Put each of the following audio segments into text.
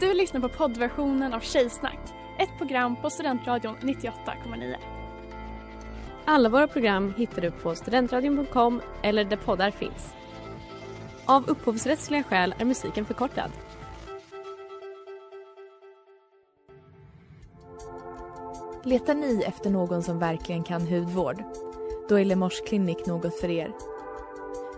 Du lyssnar på poddversionen av Tjejsnack, ett program på Studentradion 98,9. Alla våra program hittar du på studentradion.com eller där poddar finns. Av upphovsrättsliga skäl är musiken förkortad. Letar ni efter någon som verkligen kan hudvård? Då är Lemors klinik något för er.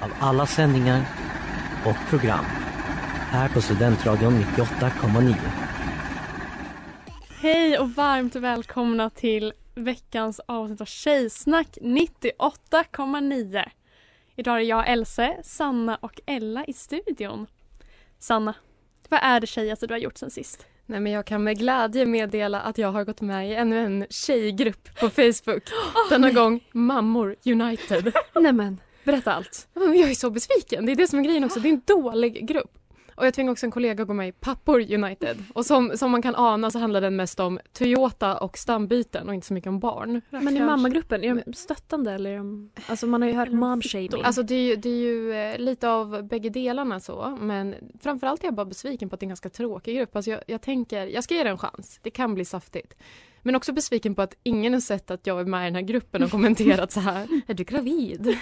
av alla sändningar och program här på Studentradion 98,9. Hej och varmt välkomna till veckans avsnitt av Tjejsnack 98,9. Idag är jag, Else, Sanna och Ella i studion. Sanna, vad är det tjejigaste du har gjort sen sist? Nej, men jag kan med glädje meddela att jag har gått med i ännu en tjejgrupp på Facebook. Denna gång Mammor United. Nämen, berätta allt. Jag är så besviken. Det är det som är grejen också. Det är en dålig grupp. Och jag tvingade också en kollega att gå med i Pappor United. Och som, som man kan ana så handlar den mest om Toyota och stambyten och inte så mycket om barn. Men i mammagruppen, är de stöttande eller är de... Alltså man har ju hört mom-shaming. Alltså det är ju, det är ju eh, lite av bägge delarna så. Men framförallt är jag bara besviken på att det är en ganska tråkig grupp. Alltså jag, jag tänker, jag ska ge det en chans. Det kan bli saftigt. Men också besviken på att ingen har sett att jag är med i den här gruppen och kommenterat så här, är du gravid?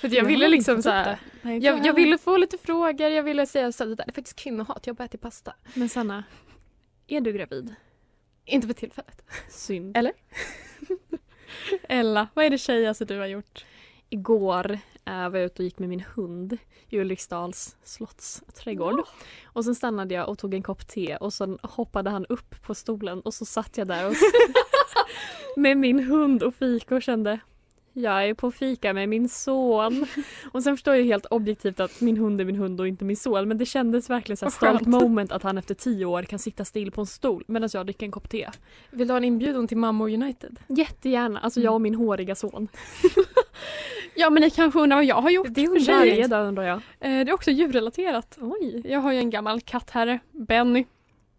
För att jag ville liksom så här, jag, jag ville få lite frågor, jag ville säga så här, det där är faktiskt kvinnohat, jag bara äter pasta. Men Sanna, är du gravid? Inte för tillfället. Synd. Eller? Ella, vad är det tjejigaste du har gjort? Igår äh, var jag ute och gick med min hund i Ulriksdals slottsträdgård. Och sen stannade jag och tog en kopp te och sen hoppade han upp på stolen och så satt jag där och med min hund och fika och kände jag är på fika med min son. Och sen förstår jag helt objektivt att min hund är min hund och inte min son. Men det kändes verkligen så här stolt moment att han efter tio år kan sitta still på en stol medan jag dricker en kopp te. Vill du ha en inbjudan till Mammor United? Jättegärna, alltså jag och min håriga son. Ja men ni kanske undrar vad jag har gjort? Det sig. varje dag undrar jag. Eh, Det är också djurrelaterat. Oj. Jag har ju en gammal kattherre, Benny,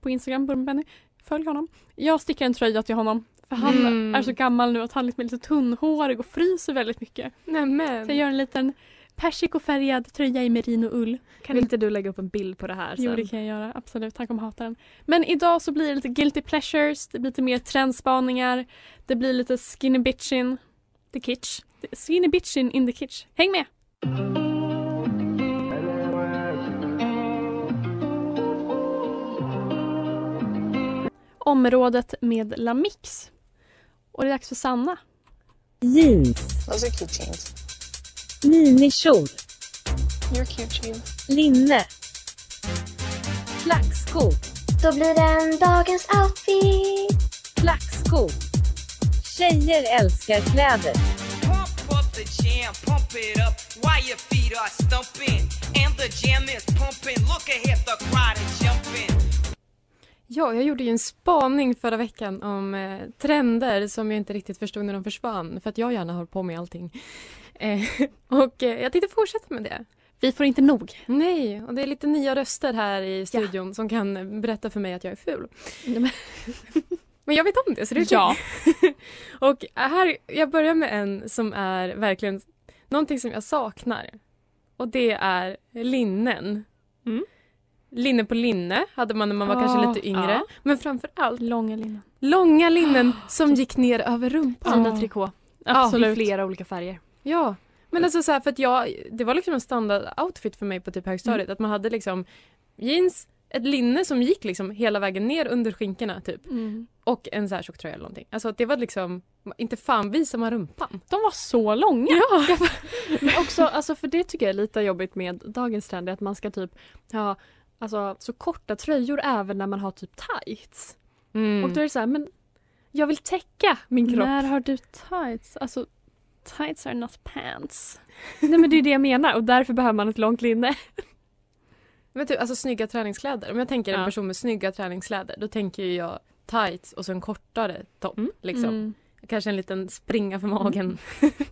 på Instagram, Benny. Följ honom. Jag stickar en tröja till honom. För han Mm. är så gammal nu att han liksom är lite tunnhårig och fryser väldigt mycket. Nämen. Så jag gör en liten persikofärgad tröja i merinoull. Kan inte du lägga upp en bild på det här sen? Jo det kan jag göra, absolut. Han kommer hata den. Men idag så blir det lite guilty pleasures, det blir lite mer trendspaningar, det blir lite skinny bitchin. The kitsch. Skinny bitchin in the kitsch. Häng med! Området med Lamix. Och det är dags för Sanna. Jeans, Those are cute jeans. minikjol, You're cute jeans. linne, klackskor, Då blir den dagens outfit. klackskor. Tjejer älskar kläder. The jam, pump it up while your feet are stumping. And the jam is pumping. Look ahead, the crowd is jumping. Ja, jag gjorde ju en spaning förra veckan om eh, trender som jag inte riktigt förstod när de försvann. För att jag gärna har på med allting. Eh, och eh, jag tänkte fortsätta med det. Vi får inte nog. Nej, och det är lite nya röster här i studion som kan berätta för mig att jag är ful. Men jag vet om det, så det är Ja. och här, jag börjar med en som är verkligen någonting som jag saknar. Och det är linnen. Mm. Linne på linne hade man när man var kanske Ja, lite yngre. ja. Men framför allt Långa linnen. långa linnen som gick ner över rumpan. Ja. Tina trikå. Absolut. I flera olika färger. Ja, men alltså så här, för att jag, det var liksom en standard outfit för mig på typ högstadiet. Att man hade liksom jeans, ett linne som gick liksom hela vägen ner under skinkorna typ. Mm. Och en så här tjock tröja eller någonting. Alltså det var liksom, inte fan visar man rumpan. De var så långa. Ja! Men också, alltså för det tycker jag är lite jobbigt med dagens trend, att man ska typ ha alltså, så korta tröjor även när man har typ tights. Mm. Och då är det så här, men jag vill täcka min kropp. När har du tights? Alltså, tights are not pants. Nej men det är det jag menar och därför behöver man ett långt linne. Men typ, alltså snygga träningskläder. Om jag tänker en Ja. person med snygga träningskläder då tänker jag tights och så en kortare topp. Mm. Liksom. Mm. Kanske en liten springa för magen.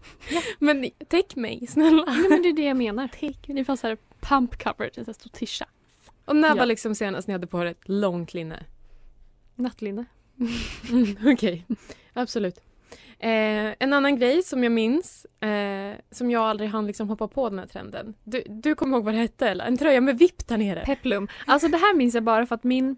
Men täck mig snälla. Nej, men det är det jag menar. Take, det fanns så här pump coverage, en sån här stor tisha. Och när Ja. var liksom senast ni hade på er ett långt linne? Nattlinne. Mm, Okej, absolut. Eh, en annan grej som jag minns, eh, som jag aldrig hann liksom hoppa på den här trenden. Du, du kommer ihåg vad det hette eller? En tröja med vipp där nere. Peplum. Alltså det här minns jag bara för att min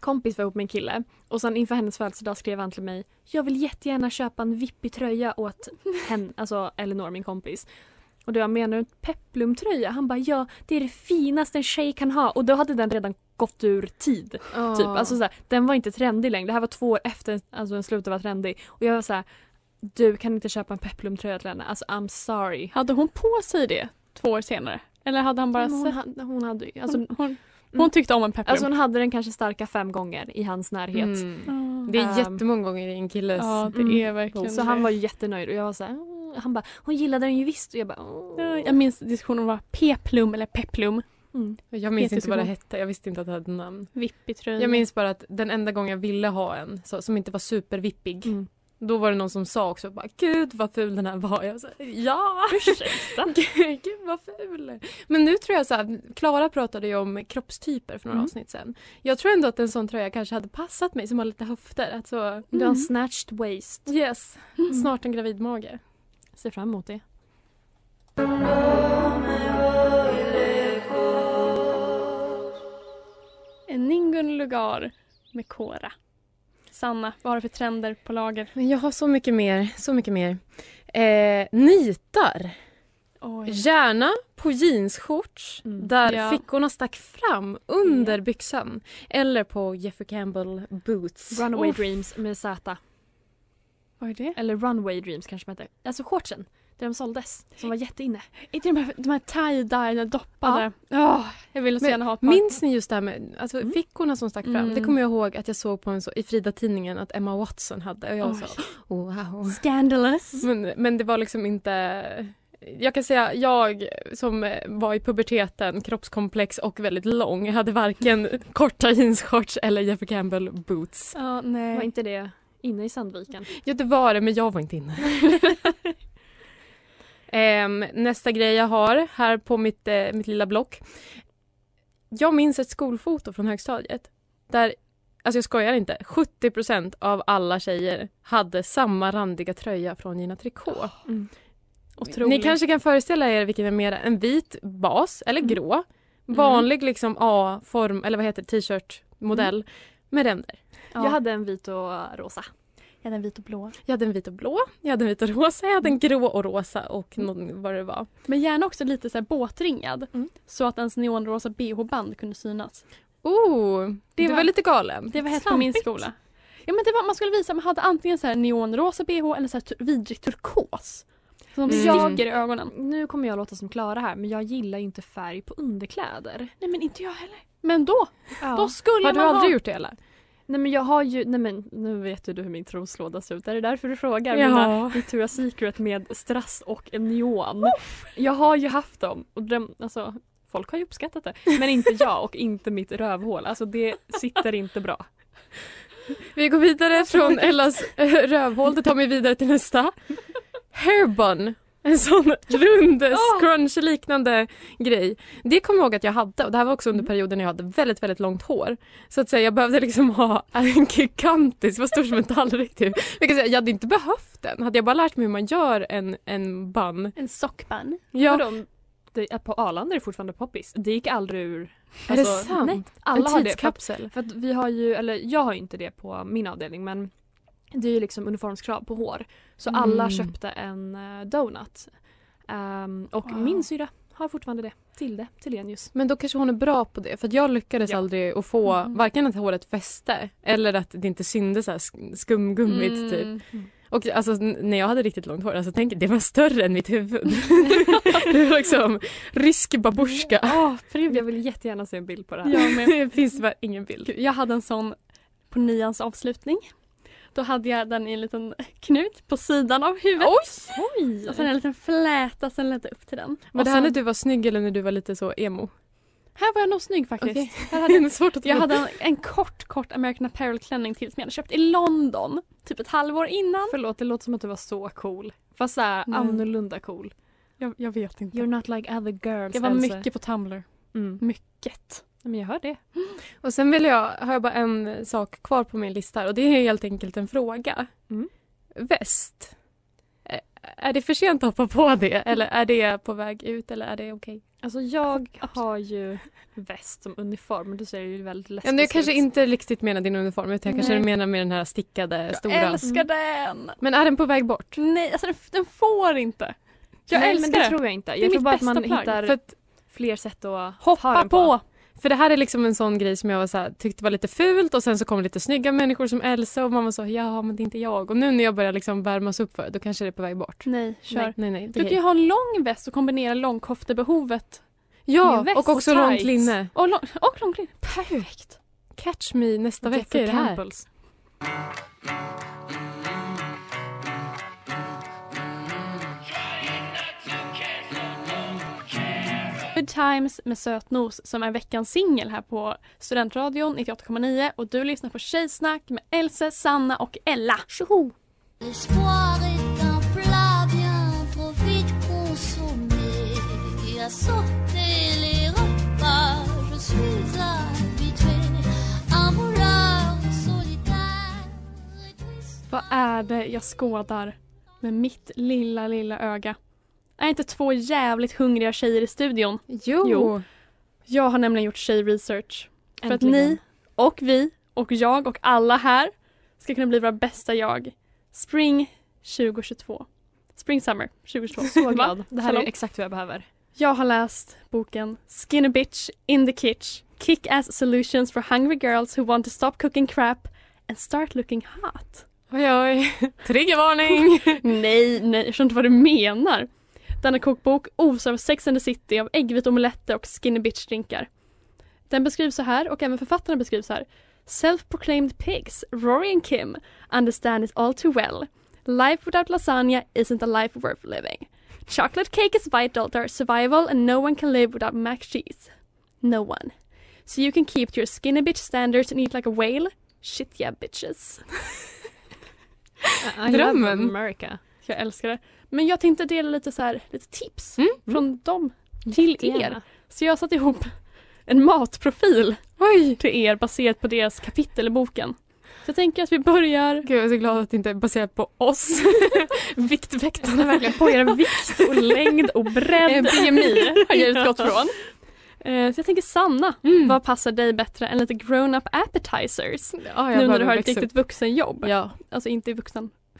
kompis var ihop med en kille och sen inför hennes födelsedag skrev han till mig Jag vill jättegärna köpa en vippig tröja åt henne, alltså Elinor min kompis. Och då jag menar en peplumtröja? Han bara ja, det är det finaste en tjej kan ha och då hade den redan gått ur tid. Typ. Alltså, såhär, den var inte trendig längre. Det här var två år efter alltså, den slutade vara trendig. Och jag var så här, du kan inte köpa en peplumtröja till henne. Alltså I'm sorry. Hade hon på sig det två år senare? Eller hade han bara hon, sett? hade, hon hade ju- alltså, hon, hon, hon tyckte om en peplum. alltså hon hade den kanske starka fem gånger i hans närhet. Mm. Det är Ehm, jättemånga gånger i en killes... Ja, det Mm. är verkligen Så det. han var jättenöjd och jag var så här, "Mm." Han bara hon gillade den ju visst och jag bara Jag minns diskussionen om vad peplum eller peplum. mm. Jag minns inte vad det hette, jag visste inte att det hade namn. Vippig tröja. Jag minns bara att den enda gången jag ville ha en så, som inte var supervippig Mm. Då var det någon som sa också bara gud vad ful den här var. Jag sa ja! Ursäkta? gud, gud vad ful. Men nu tror jag så här, Klara pratade ju om kroppstyper för några Mm. avsnitt sen. Jag tror ändå att en sån tröja kanske hade passat mig som har lite höfter. Alltså, Du har Mm. en snatched waist. yes, snart en gravidmage. Ser fram emot det. Ningun Lugar med Kora. Sanna, vad har du för trender på lager? Men jag har så mycket mer, så mycket mer. Eh, nitar. Oj. Gärna på jeansshorts Mm. där Ja. fickorna stack fram under byxan. Eller på Jeffrey Campbell boots. Runaway Uff. dreams med Z. Vad är det? Eller runway dreams kanske de heter. Alltså shortsen. Där de såldes. Som var jätteinne. Inte de här, de här tie-dye doppade. Åh, jag vill så Men gärna ha ett par. Minns ni just det här med alltså, Mm. fickorna som stack fram? Mm. Det kommer jag ihåg att jag såg på en så, i Frida-tidningen att Emma Watson hade. Och jag var Oj. så, wow. Scandalous. Men, men det var liksom inte... Jag kan säga, jag som var i puberteten, kroppskomplex och väldigt lång, hade varken korta jeansshorts eller Jeffrey Campbell boots. Ja, Var nej. inte det inne i Sandviken? Ja, det var det, men jag var inte inne. Ehm, nästa grej jag har här på mitt, eh, mitt lilla block. Jag minns ett skolfoto från högstadiet där, alltså jag skojar inte, 70% av alla tjejer hade samma randiga tröja från Gina Tricot. Mm. Otroligt. Ni kanske kan föreställa er vilken är mer en vit bas eller Mm. grå. Vanlig liksom A-form, eller vad heter t-shirt modell med ränder. Ja. Jag hade en vit och rosa. Jag hade en vit och blå. Jag hade en vit och blå, jag hade en vit och rosa, jag hade en grå och rosa och någon, vad det var. Men gärna också lite så båtringad. Mm. Så att ens neonrosa bh-band kunde synas. Oh, Det du var- var lite galen. Det var hett på min skola. Ja men det var, man skulle visa, man hade antingen så här neonrosa bh eller så här tu- vidrigt turkos. Som Mm. sticker i ögonen. Nu kommer jag låta som Klara här men jag gillar inte färg på underkläder. Nej men inte jag heller. Men då, Ja. då skulle Har du man aldrig ha... gjort det eller? Nej men jag har ju, nej men nu vet ju du hur min troslåda ser ut. Är det därför du frågar? Ja. Mina Victoria's Secret med strass och neon. Jag har ju haft dem och de, alltså folk har ju uppskattat det. Men inte jag och inte mitt rövhål. Alltså det sitter inte bra. Vi går vidare från Ellas eh, rövhål, det tar mig vidare till nästa. Hairbun. En sån rund scrunch-liknande grej. Det kommer jag ihåg att jag hade och det här var också under perioden när jag hade väldigt, väldigt långt hår. Så att säga, jag behövde liksom ha en gigantisk, var stor som en tallrik typ. Jag, kan säga, jag hade inte behövt den. Hade jag bara lärt mig hur man gör en, en bun. En sockband. Ja, Vadå? Det, är- på Arlanda är det fortfarande poppis. Det gick aldrig ur. är det alltså, sant? Nej, alla en har det. För att, tidskapsel. för att vi har ju, eller jag har ju inte det på min avdelning men det är ju liksom uniformskrav på hår. Så alla Mm. köpte en eh, donut. Ehm, och Wow. min syra har fortfarande det. Tilde, Tillenius. Men då kanske hon är bra på det. För att jag lyckades Ja. aldrig att få Mm. varken att håret fäste eller att det inte syndes så här sk- skumgummit typ. Mm. Och alltså när jag hade riktigt långt hår, alltså tänk det var större än mitt huvud. det var liksom rysk babusjka. Åh, Jag vill jättegärna se en bild på det här. Jag med. Det finns bara ingen bild. Jag hade en sån på nians avslutning. Då hade jag den i en liten knut på sidan av huvudet. Oj! Och sen en liten fläta sen ledde upp till den. Var det här sen- när du var snygg eller när du var lite så emo? Här var jag nog snygg faktiskt. Okej. Här hade, är svårt att jag hade en, en kort, kort American Apparel-klänning till som jag hade köpt i London. Typ ett halvår innan. Förlåt, det låter som att du var så cool. Fast såhär Nej. annorlunda cool. Jag, jag vet inte. You're not like other girls jag var Else. mycket på Tumblr. Mm. Mycket. Men jag hör det. Och sen vill jag, har jag bara en sak kvar på min lista här och det är helt enkelt en fråga. Mm. Väst. Är det för sent att hoppa på det eller är det på väg ut eller är det okej? Alltså jag har ju väst som uniform du ser ju väldigt Ja, lesbisk nu kanske ut. inte riktigt menar din uniform utan jag kanske Nej. menar med den här stickade Jag stora. älskar den! Men är den på väg bort? Nej, alltså den, den får inte. Jag Nej, älskar men det det. tror jag inte. är Jag tror mitt bara att man bästa plagg. hittar fler sätt att ha Hoppa den på! För det här är liksom en sån grej som jag var så här, tyckte var lite fult och sen så kom lite snygga människor som Elsa och man var så ja men det är inte jag. Och nu när jag börjar liksom värmas upp för det då kanske det är på väg bort. Nej, kör. Nej, nej, nej. Du kan ju ha en lång väst och kombinera långkoftebehovet. Ja, och också och långt linne. Och, lång, och långklänning. Perfekt. Catch me nästa vecka i det här. Campbells. Good Times med Sötnos som är veckans singel här på Studentradion 98,9 och du lyssnar på Tjejsnack med Else, Sanna och Ella. Tjoho! Vad är det jag skådar med mitt lilla, lilla öga? Är inte två jävligt hungriga tjejer i studion? Jo. Jo. Jag har nämligen gjort tjejresearch. För att Äntligen. ni och vi och jag och alla här ska kunna bli våra bästa jag. Spring 2022. Spring Summer 2022. Så glad. Det här är Shalom. exakt vad jag behöver. Jag har läst boken Skin a bitch in the kitch. Kick-ass solutions for hungry girls who want to stop cooking crap and start looking hot. Oj, oj. Triggervarning! nej, nej, jag förstår inte vad du menar. Denna kokbok osar av Sex and the City av äggvita omeletter och skinny bitch drinkar. Den beskrivs så här och även författarna beskrivs så här. Self-proclaimed pigs, Rory and Kim, understand it all too well. Life without lasagna isn't a life worth living. Chocolate cake is vital to our survival and no one can live without mac cheese. No one. So you can keep to your skinny bitch standards and eat like a whale? Shit yeah bitches. Drömmen. America. Jag älskar det. Men jag tänkte dela lite, så här, lite tips Mm. från dem till Jättegärna. er. Så jag har satt ihop en matprofil Oj! till er baserat på deras kapitel i boken. Så jag tänker att vi börjar... Gud, jag är så glad att det inte är baserat på oss. Viktväktarna verkligen på er vikt och längd och bredd. BMI har jag utgått från. Eh, Så jag tänker Sanna, Mm. vad passar dig bättre än lite grown-up appetizers? Ja, nu när du har ett riktigt vuxenjobb. Ja. Alltså inte i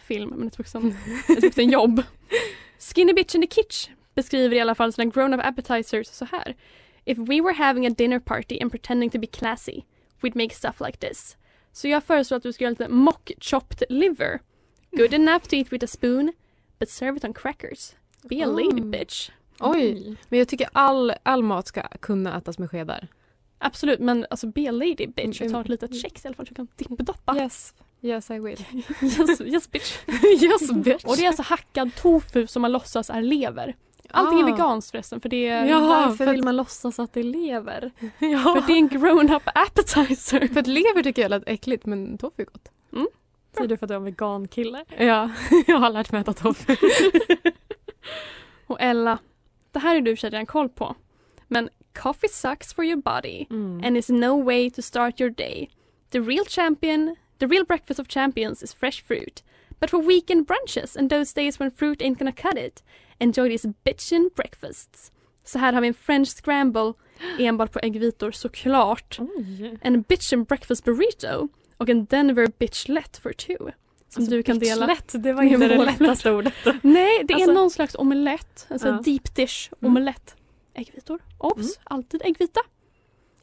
vuxenfilm, men ett, vuxen, ett vuxenjobb. Skinny bitch in the kitch beskriver i alla fall sina grown-up appetizers så här. If we were having a dinner party and pretending to be classy, we'd make stuff like this. Så jag föreslår att du ska göra lite mock chopped liver. Good enough to eat with a spoon, but serve it on crackers. Be a lady Mm. bitch. Oj, men jag tycker all, all mat ska kunna ätas med skedar. Absolut, men alltså be a lady bitch och ta ett Mm. litet kex i alla fall så du kan dippdoppa. Yes, yes I will. Yes, yes bitch. yes bitch. Och det är alltså hackad tofu som man låtsas är lever. Allting är Ah. veganskt förresten för det är, Jaha, Varför för vill man låtsas att det lever? Ja. för det är en grown-up appetizer. För att lever tycker jag lät äckligt men tofu är gott. Säger du för att du är en vegankille? Ja, jag har lärt mig äta tofu. Och Ella, det här är du sig redan koll på. Men coffee sucks for your body Mm. and is no way to start your day. The real champion, the real breakfast of champions is fresh fruit. But for weekend brunches and those days when fruit ain't gonna cut it, enjoy these bitchin' breakfasts. Så här har vi en french scramble enbart på äggvitor såklart. Oj. En bitchin' breakfast burrito och en Denver bitchlet for two. Som Alltså, du kan dela. bitchlet, det var inte det lättaste ordet. Nej, det är Alltså- någon slags omelett. Alltså Ja. deep dish Mm. omelett. Äggvitor. Obs! Mm. Alltid äggvita.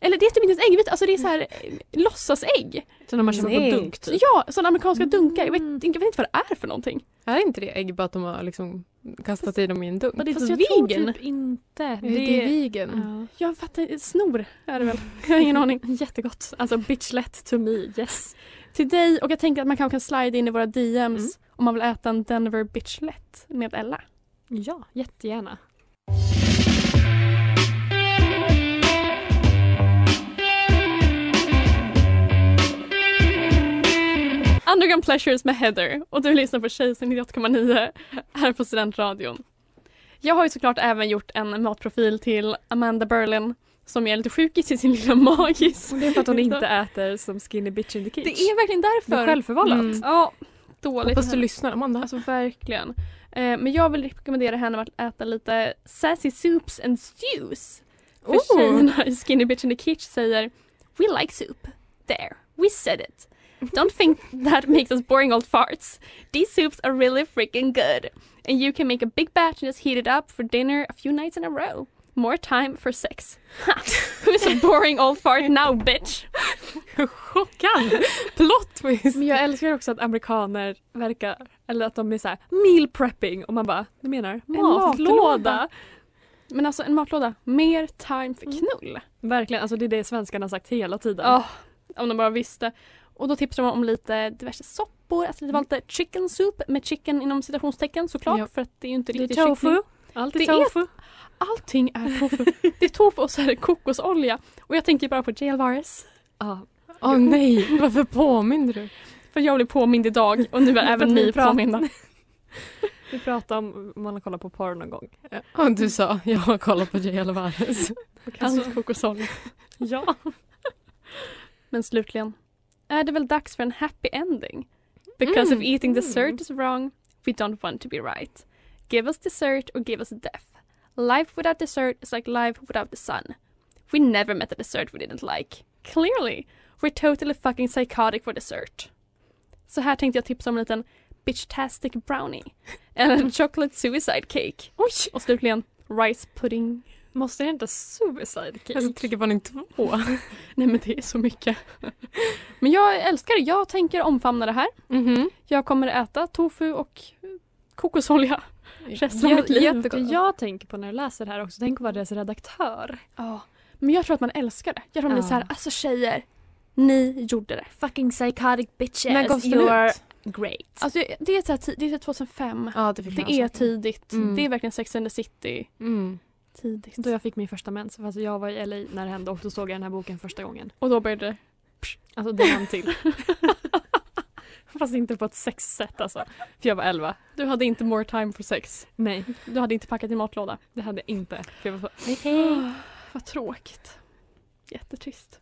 Eller det är typ inte ens äggvita, alltså det är så här eh, låtsasägg. Så när man köper på Nej. dunk typ. Ja, sådana amerikanska dunkar. Jag vet, Mm. jag vet inte vad det är för någonting. Är inte det ägg bara att de har liksom kastat i dem i en dunk? Det är Fast så jag tror vegan. typ inte. Det, är vegan. Ja. Jag fattar Snor är det väl? Jag har ingen aning. Jättegott. Alltså bitchlet to me, yes. Till dig och jag tänker att man kanske kan slida in i våra DMs Mm. om man vill äta en Denver bitchlet med Ella. Ja, jättegärna. Underground Pleasures med Heather och du lyssnar på Tjejsen 98,9 här på Studentradion. Jag har ju såklart även gjort en matprofil till Amanda Berlin som är lite sjukis i sin lilla magis. Och det är för att hon inte äter som skinny bitch in the cage. Det är verkligen Det därför. är självförvållat. Mm. Ja, dåligt. Hoppas du lyssnar Amanda. Alltså verkligen. Eh, men jag vill rekommendera henne att äta lite sassy soups and stews. För Oh. tjejerna i Skinny Bitch in the Kitchen säger We like soup. There, we said it. Don't think that makes us boring old farts. These soups are really freaking good. And you can make a big batch and just heat it up for dinner a few nights in a row. More time for sex. Who's a boring old fart now bitch? Chockad! Plot twist! Men jag älskar också att amerikaner verkar, eller att de är så här meal prepping och man bara, du menar matlåda? matlåda. Men alltså en matlåda, mer time för knull. Verkligen, alltså det är det svenskarna har sagt hela tiden. Ja, om de bara visste. Och då tipsar de om lite diverse soppor, alltså det var lite chicken soup med chicken inom citationstecken såklart Ja. för att det är ju inte det är riktigt tofu. kyckling. Allt är Det är- tofu. Allting är tofu. det är tofu och så är det kokosolja. Och jag tänker bara på J. Alvarez. Ja. Åh nej, varför påminner du? För jag blev påmind idag och nu är även ni påminda. Vi pratade om man har kollat på porr någon gång. Ja, du sa, jag har kollat på J. Alvarez. Alltså kokosolja. Ja. Men slutligen är det väl dags för en happy ending. Because Mm. if eating dessert is wrong, we don't want to be right. Give us dessert or give us death. Life without dessert is like life without the sun. We never met a dessert we didn't like. Clearly, we're totally fucking psychotic for dessert. Så här tänkte jag tipsa om en liten bitchtastic brownie. En chocolate suicide cake. Oj! Och slutligen rice pudding. Måste det inte suicide cake? Alltså triggervarning två. Nej men det är så mycket. Men jag älskar det. Jag tänker omfamna det här. Mhm. Jag kommer äta tofu och kokosolja resten av mitt liv. jättegott. Jag tänker på när jag läser det här också, tänk på vad deras redaktör. Ja. Men jag tror att man älskar det. Jag tror att man är så här, alltså tjejer, ni gjorde det. Fucking psychotic bitches. När gavs den ut? great. Alltså det är, så här, det är 2005. Ja, det Det är tidigt. Mm. Det är verkligen Sex and the City. Mm. Tidigt. Då jag fick min första mens, fast jag var i LA när det hände och då såg jag den här boken första gången. Och då började det. Alltså det hann till. Fast inte på ett sexsätt alltså. För jag var 11. Du hade inte more time for sex. Nej, Du hade inte packat din matlåda. det hade jag inte. För jag var så, Hej. Vad tråkigt. Jättetrist.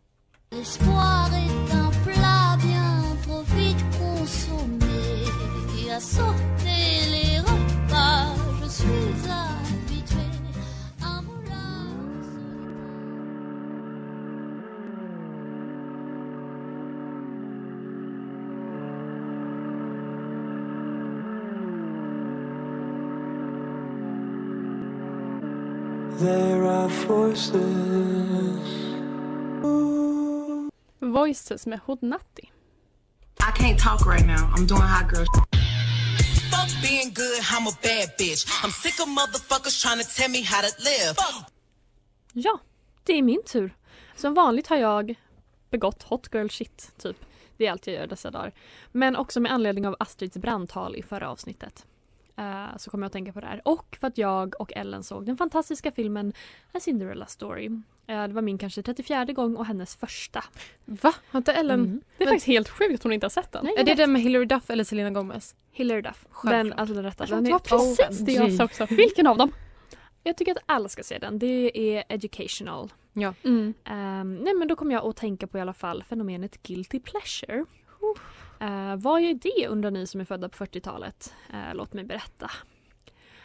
There are forces. Voices med Hodnatti. I can't talk right now. I'm doing hot girl. Fuck being good, I'm a bad bitch. I'm sick of motherfuckers trying to tell me how to live. Ja, det är min tur. Som vanligt har jag begått hot girl shit, typ. Det är allt jag gör dessa dagar. Men också med anledning av Astrids brandtal i förra avsnittet. Eh, så kommer jag att tänka på det här. Och för att jag och Ellen såg den fantastiska filmen A Cinderella Story. Eh, det var min kanske 34 gång och hennes första. Va? Har inte Ellen... Mm. Det är Men- faktiskt helt sjukt att hon inte har sett den. Nej, Är det den med Hilary Duff eller Selena Gomez? Hilary Duff. Den, Självklart. alltså den rätta. Alltså, Den det är var precis det jag sa också. Vilken av dem? Jag tycker att alla ska se den. Det är educational. Ja. Mm. Ehm, nej men då kommer jag att tänka på i alla fall fenomenet guilty pleasure. Uh, Eh, vad är det undrar ni som är födda på 40-talet? Eh, låt mig berätta.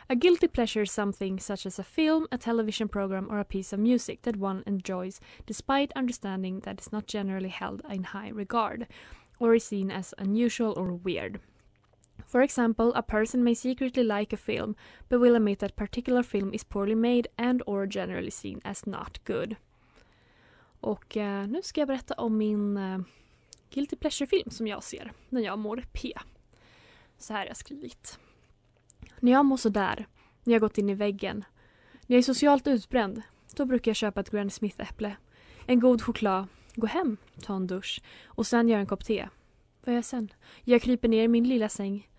A guilty pleasure is something such as a film, a television program or a piece of music that one enjoys despite understanding that it's not generally held in high regard or is seen as unusual or weird. For example, a person may secretly like a film but will admit that particular film is poorly made and or generally seen as not good. Och eh, nu ska jag berätta om min eh, Guilty Pleasure-film som jag ser när jag mår P. Så här har jag skrivit. När jag mår sådär, när jag gått in i väggen, när jag är socialt utbränd, då brukar jag köpa ett Granny Smith-äpple, en god choklad, gå hem, ta en dusch och sen göra en kopp te. Vad gör jag sen? Jag kryper ner i min lilla säng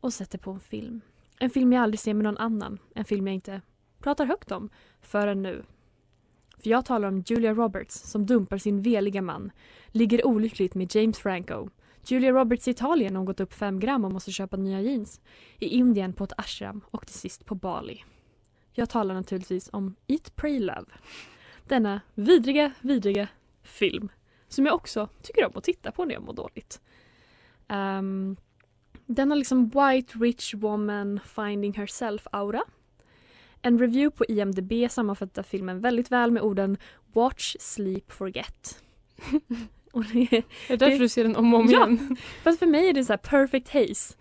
och sätter på en film. En film jag aldrig ser med någon annan, en film jag inte pratar högt om förrän nu. För jag talar om Julia Roberts som dumpar sin veliga man, ligger olyckligt med James Franco, Julia Roberts i Italien har gått upp fem gram och måste köpa nya jeans. I Indien på ett ashram och till sist på Bali. Jag talar naturligtvis om Eat, Pray, Love. Denna vidriga, vidriga film som jag också tycker om att titta på när jag mår dåligt. Um, den har liksom White Rich Woman Finding Herself-aura. En review på IMDB sammanfattar filmen väldigt väl med orden Watch, Sleep, Forget. och det, Är det därför du ser den om och om Ja. igen? Fast för mig är det så här perfect haze.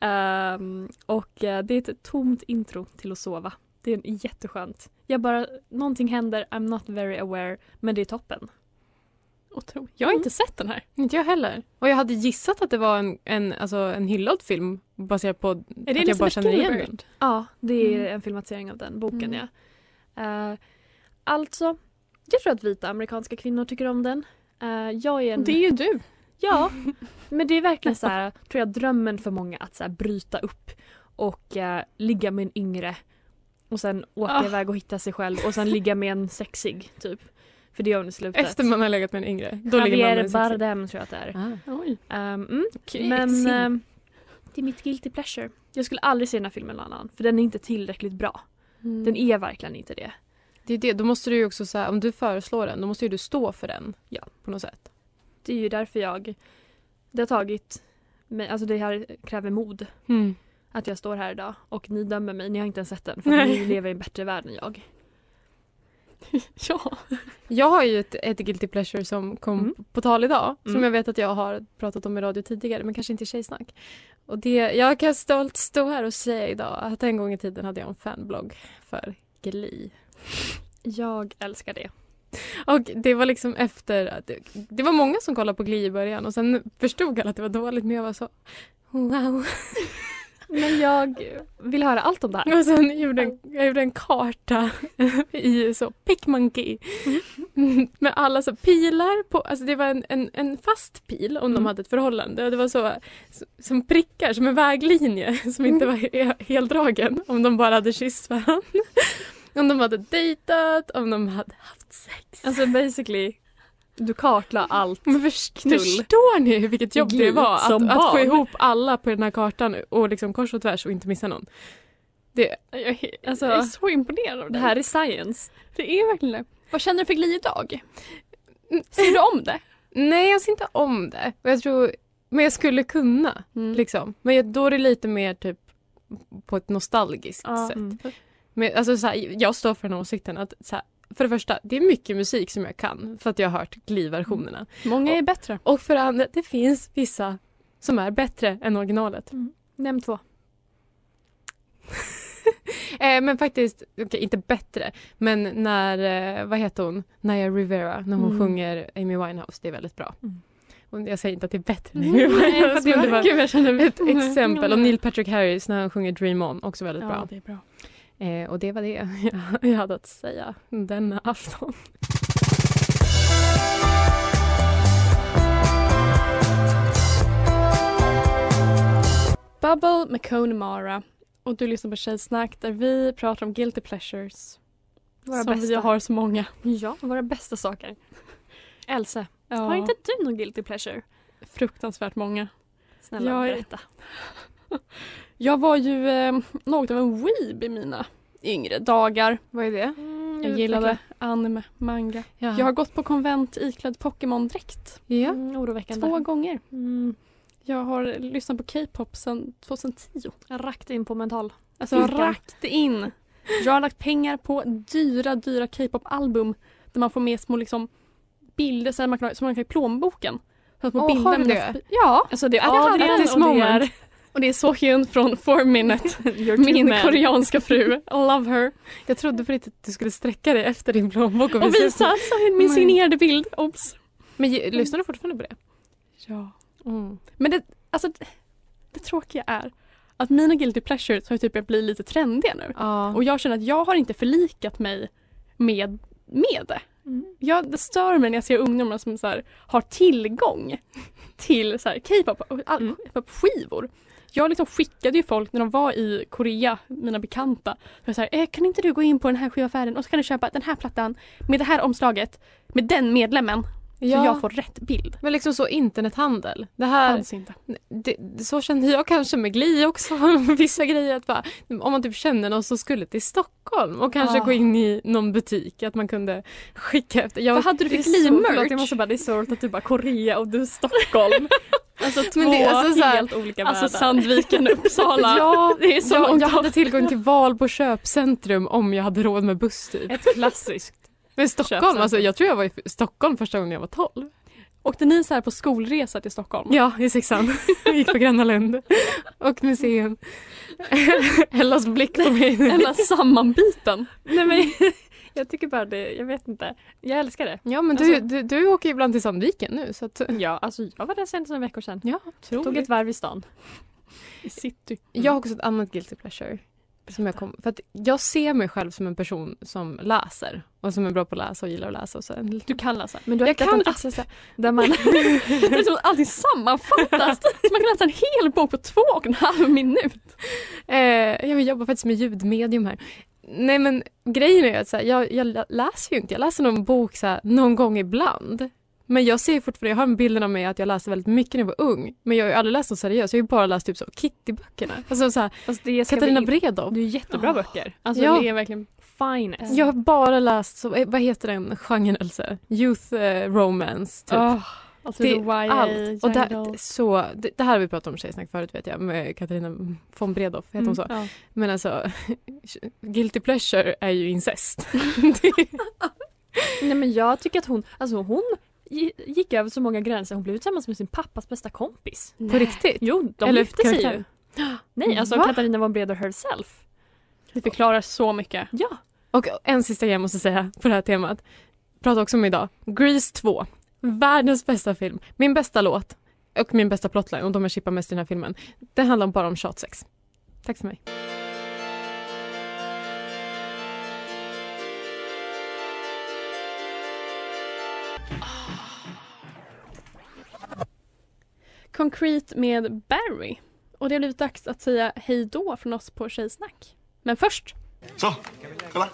Ehm, och eh, det är ett tomt intro till att sova. Det är jätteskönt. Jag bara, någonting händer, I'm not very aware, men det är toppen. Otroligt. Jag har inte sett den här. Inte jag heller. Och jag hade gissat att det var en, en, alltså en hyllad film baserat på Är det att jag bara känner igen den. Ja, det är Mm. en filmatisering av den boken Mm. ja. Eh, alltså, jag tror att vita amerikanska kvinnor tycker om den. Eh, jag är en... Det är ju du. Ja, men det är verkligen så här, tror jag, drömmen för många att så här, bryta upp och eh, ligga med en yngre och sen åka Ah. iväg och hitta sig själv och sen ligga med en sexig typ. För det gör hon i slutet. Efter man har legat med en yngre. Då Javier. Bardem tror jag att det är. Ah. Oj. Ehm, mm. Okej, Men ehm, det är mitt guilty pleasure. Jag skulle aldrig se den här filmen någon annan för den är inte tillräckligt bra. Mm. Den är verkligen inte det. Det är det, då måste du ju också säga, om du föreslår den, då måste ju du stå för den. Ja. På något sätt. Det är ju därför jag... Det har tagit mig, alltså det här kräver mod. Mm. Att jag står här idag och ni dömer mig, ni har inte ens sett den för ni lever i en bättre värld än jag. Ja. Jag har ju ett, ett guilty pleasure som kom Mm. på tal idag. Som Mm. jag vet att jag har pratat om i radio tidigare men kanske inte i Tjejsnack. Och det, jag kan stolt stå här och säga idag att en gång i tiden hade jag en fanblogg för Glee. Jag älskar det. Och det var liksom efter det, det var många som kollade på Glee i början och sen förstod alla att det var dåligt men jag var så wow. Men jag vill höra allt om det här. Och sen gjorde en, jag gjorde en karta i så PicMonkey med alla så pilar på, alltså det var en, en, en fast pil om de Mm. hade ett förhållande och det var så, så som prickar som en väglinje som inte var he, heldragen om de bara hade kysst varandra. Om de hade dejtat, om de hade haft sex. Alltså basically, du kartla allt. Men förstår ni vilket jobb det var att, att få ihop alla på den här kartan och liksom kors och tvärs och inte missa någon? Det, Jag, Alltså, jag är så imponerad av Det dig. här är science. Det är verkligen det. Vad känner du för Glee idag? Ser du om det? Nej, jag ser inte om det. Jag tror, men jag skulle kunna. Mm. Liksom. Men jag, då är det lite mer typ på ett nostalgiskt Ja. sätt. Mm. Men, alltså, så här, jag står för den åsikten att så här, för det första, det är mycket musik som jag kan för att jag har hört Glee-versionerna. Många är bättre. Och för det andra, det finns vissa som är bättre än originalet. Nämn två. Eh, men faktiskt, okej inte bättre, men när, eh, vad heter hon, Naya Rivera, när hon Mm. sjunger Amy Winehouse, det är väldigt bra. Mm. Och jag säger inte att det är bättre än Amy Nej, Winehouse, men det var Gud, ett exempel. Och Neil Patrick Harris när han sjunger Dream On, också väldigt Ja, bra. det är bra. Eh, och det var det jag hade att säga denna afton. Bubble med Coney Mara. Och du lyssnar på Tjejsnack där vi pratar om guilty pleasures. Våra som bästa. vi har så många. Ja, våra bästa saker. Else, Ja, har inte du någon guilty pleasure? fruktansvärt många. Snälla Jag berätta. Jag var ju eh, något av en weeb i mina yngre dagar. Vad är det? Jag gillade anime, manga. Ja. Jag har gått på konvent iklädd Pokémon-dräkt ja. Mm, oroväckande. två gånger. Mm, Jag har lyssnat på K-pop sedan 2010. jag rakte in på mental. Alltså jag rakte in. Jag har lagt pengar på dyra, dyra K-pop-album där man får med små liksom, bilder så här man kan, som man kan ha i plånboken. Så att man Åh, bildar har du det? Ja, Alltså det är Ja, det Adrian this och det är och det är Sohyun från Four Minute. Your Two Min Men. koreanska fru. I love her. Jag trodde riktigt att du skulle sträcka dig efter din plånbok och, Och visa- Sohyun min signerade bild. Obs! Men lyssnar du fortfarande på det? Ja. Mm. Men det, alltså, det, det tråkiga är att mina guilty pleasures har typ börjat bli lite trendiga nu. Ja. Och jag känner att jag har inte förlikat mig med, med det. Mm. Jag, det stör mig när jag ser ungdomar som så här, har tillgång till så här, K-pop och all- Mm. Jag liksom skickade ju folk när de var i Korea, mina bekanta. Jag så här, eh, kan inte du gå in på den här skivaffären och så kan du köpa den här plattan med det här omslaget med den medlemmen. Så Ja. jag får rätt bild. Men liksom så internethandel. Det här, Fanns inte. det, det- så kände jag kanske med Gli också. Vissa grejer att bara, om man typ känner någon som skulle till Stockholm och kanske Ah. gå in i någon butik att man kunde skicka efter. Jag, Vad hade du för så- Gli-merch? Förlåt, jag måste bara, det är så roligt att du bara Korea och du Stockholm. Alltså två Men det alltså så här- helt olika Alltså världar. Sandviken, Uppsala. Ja, det är så jag, jag hade tillgång till Valbo köpcentrum om jag hade råd med buss typ. Ett klassiskt. Men Stockholm, alltså jag tror jag var i Stockholm första gången jag var 12. Åkte ni så här på skolresa till Stockholm? Ja, i sexan. Jag gick på Gröna Lund. Och museum. Ellas blick på mig. Eller sammanbiten. Nej men jag tycker bara det, jag vet inte. Jag älskar det. Ja men du, Alltså- du, du åker ju ibland till Sandviken nu så att... Ja, alltså jag var där sen några veckor sedan. Ja, Tog ett varv i stan. I city. Jag har också ett annat guilty pleasure. Som jag, kom, för att jag ser mig själv som en person som läser och som är bra på att läsa och gillar att läsa. Och så. Du kan läsa. Men du har Jag kan alltså, så, där man... Det är som att allting sammanfattas. Så man kan läsa en hel bok på två och en halv minut. eh, jag jobbar faktiskt med ljudmedium här. Nej men grejen är att så här, jag, jag lä- läser ju inte. Jag läser någon bok så här, någon gång ibland. Men jag ser fortfarande, jag har en bilden av mig att jag läste väldigt mycket när jag var ung. Men jag har ju aldrig läst något seriöst. Jag har ju bara läst typ så Kitty-böckerna. Alltså så här, Fast det Katarina vi... Bredow. Det är jättebra Oh. böcker. Alltså Ja. det är verkligen finest. Jag har bara läst, så, eh, vad heter den genren Else? Youth eh, romance typ. Oh, alltså Det är YA, allt. Och där, så, det, det här har vi pratat om tjejsnack förut vet jag med Katarina von Bredow, heter hon så? Ja. Men alltså, guilty pleasure är ju incest. Nej men jag tycker att hon, alltså hon gick över så många gränser. Hon blev tillsammans med sin pappas bästa kompis. På riktigt? Jo, de Eller gifte sig ju. Nej, alltså Va? Katarina von Bredow herself. Det förklarar så mycket. Ja. Och en sista grej jag måste säga på det här temat. Prata också om idag. Grease 2. Världens bästa film. Min bästa låt. Och min bästa plotline, och de jag chippar mest i den här filmen. Det handlar bara om tjatsex. Tack för mig. Concrete med Barry. Och det har blivit dags att säga hej då från oss på Tjejsnack. Men först, Så, kolla.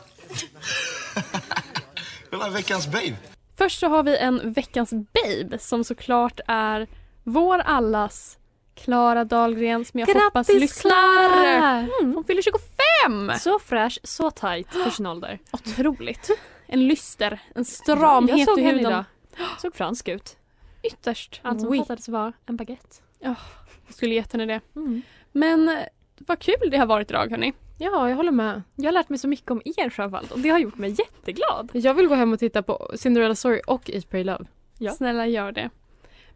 kolla veckans babe. först så har vi en veckans babe som såklart är vår allas Klara Dahlgren som jag hoppas lyssnar. Mm, hon fyller 25! Så fräsch, så tight för sin ålder. Otroligt. En lyster, en stramhet jag såg i henne huden. idag. Såg fransk ut. Ytterst. Allt som Oui. fattades var en baguette. Jag skulle gett henne det. Mm. Men eh, vad kul det har varit idag hörni. Ja, jag håller med. Jag har lärt mig så mycket om er framförallt och det har gjort mig jätteglad. Jag vill gå hem och titta på Cinderella Story och Eat Pray Love. Ja. Snälla gör det.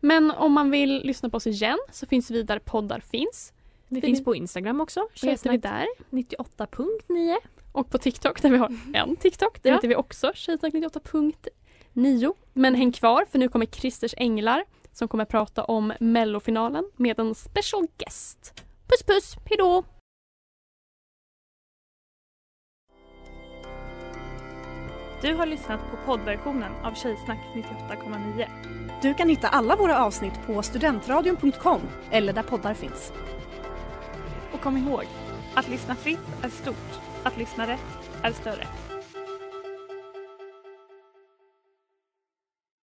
Men om man vill lyssna på oss igen så finns vi där poddar finns. Det Vi- finns på Instagram också. Vad heter vi där? 98.9. Och på TikTok där vi har en TikTok. Där Ja. heter vi också tjejsnack98.9. Men häng kvar för nu kommer Christers Änglar som kommer prata om mellofinalen med en special guest. Puss puss, hejdå! Du har lyssnat på poddversionen av Tjejsnack 98,9. Du kan hitta alla våra avsnitt på studentradion.com eller där poddar finns. Och kom ihåg, att lyssna fritt är stort, att lyssna rätt är större.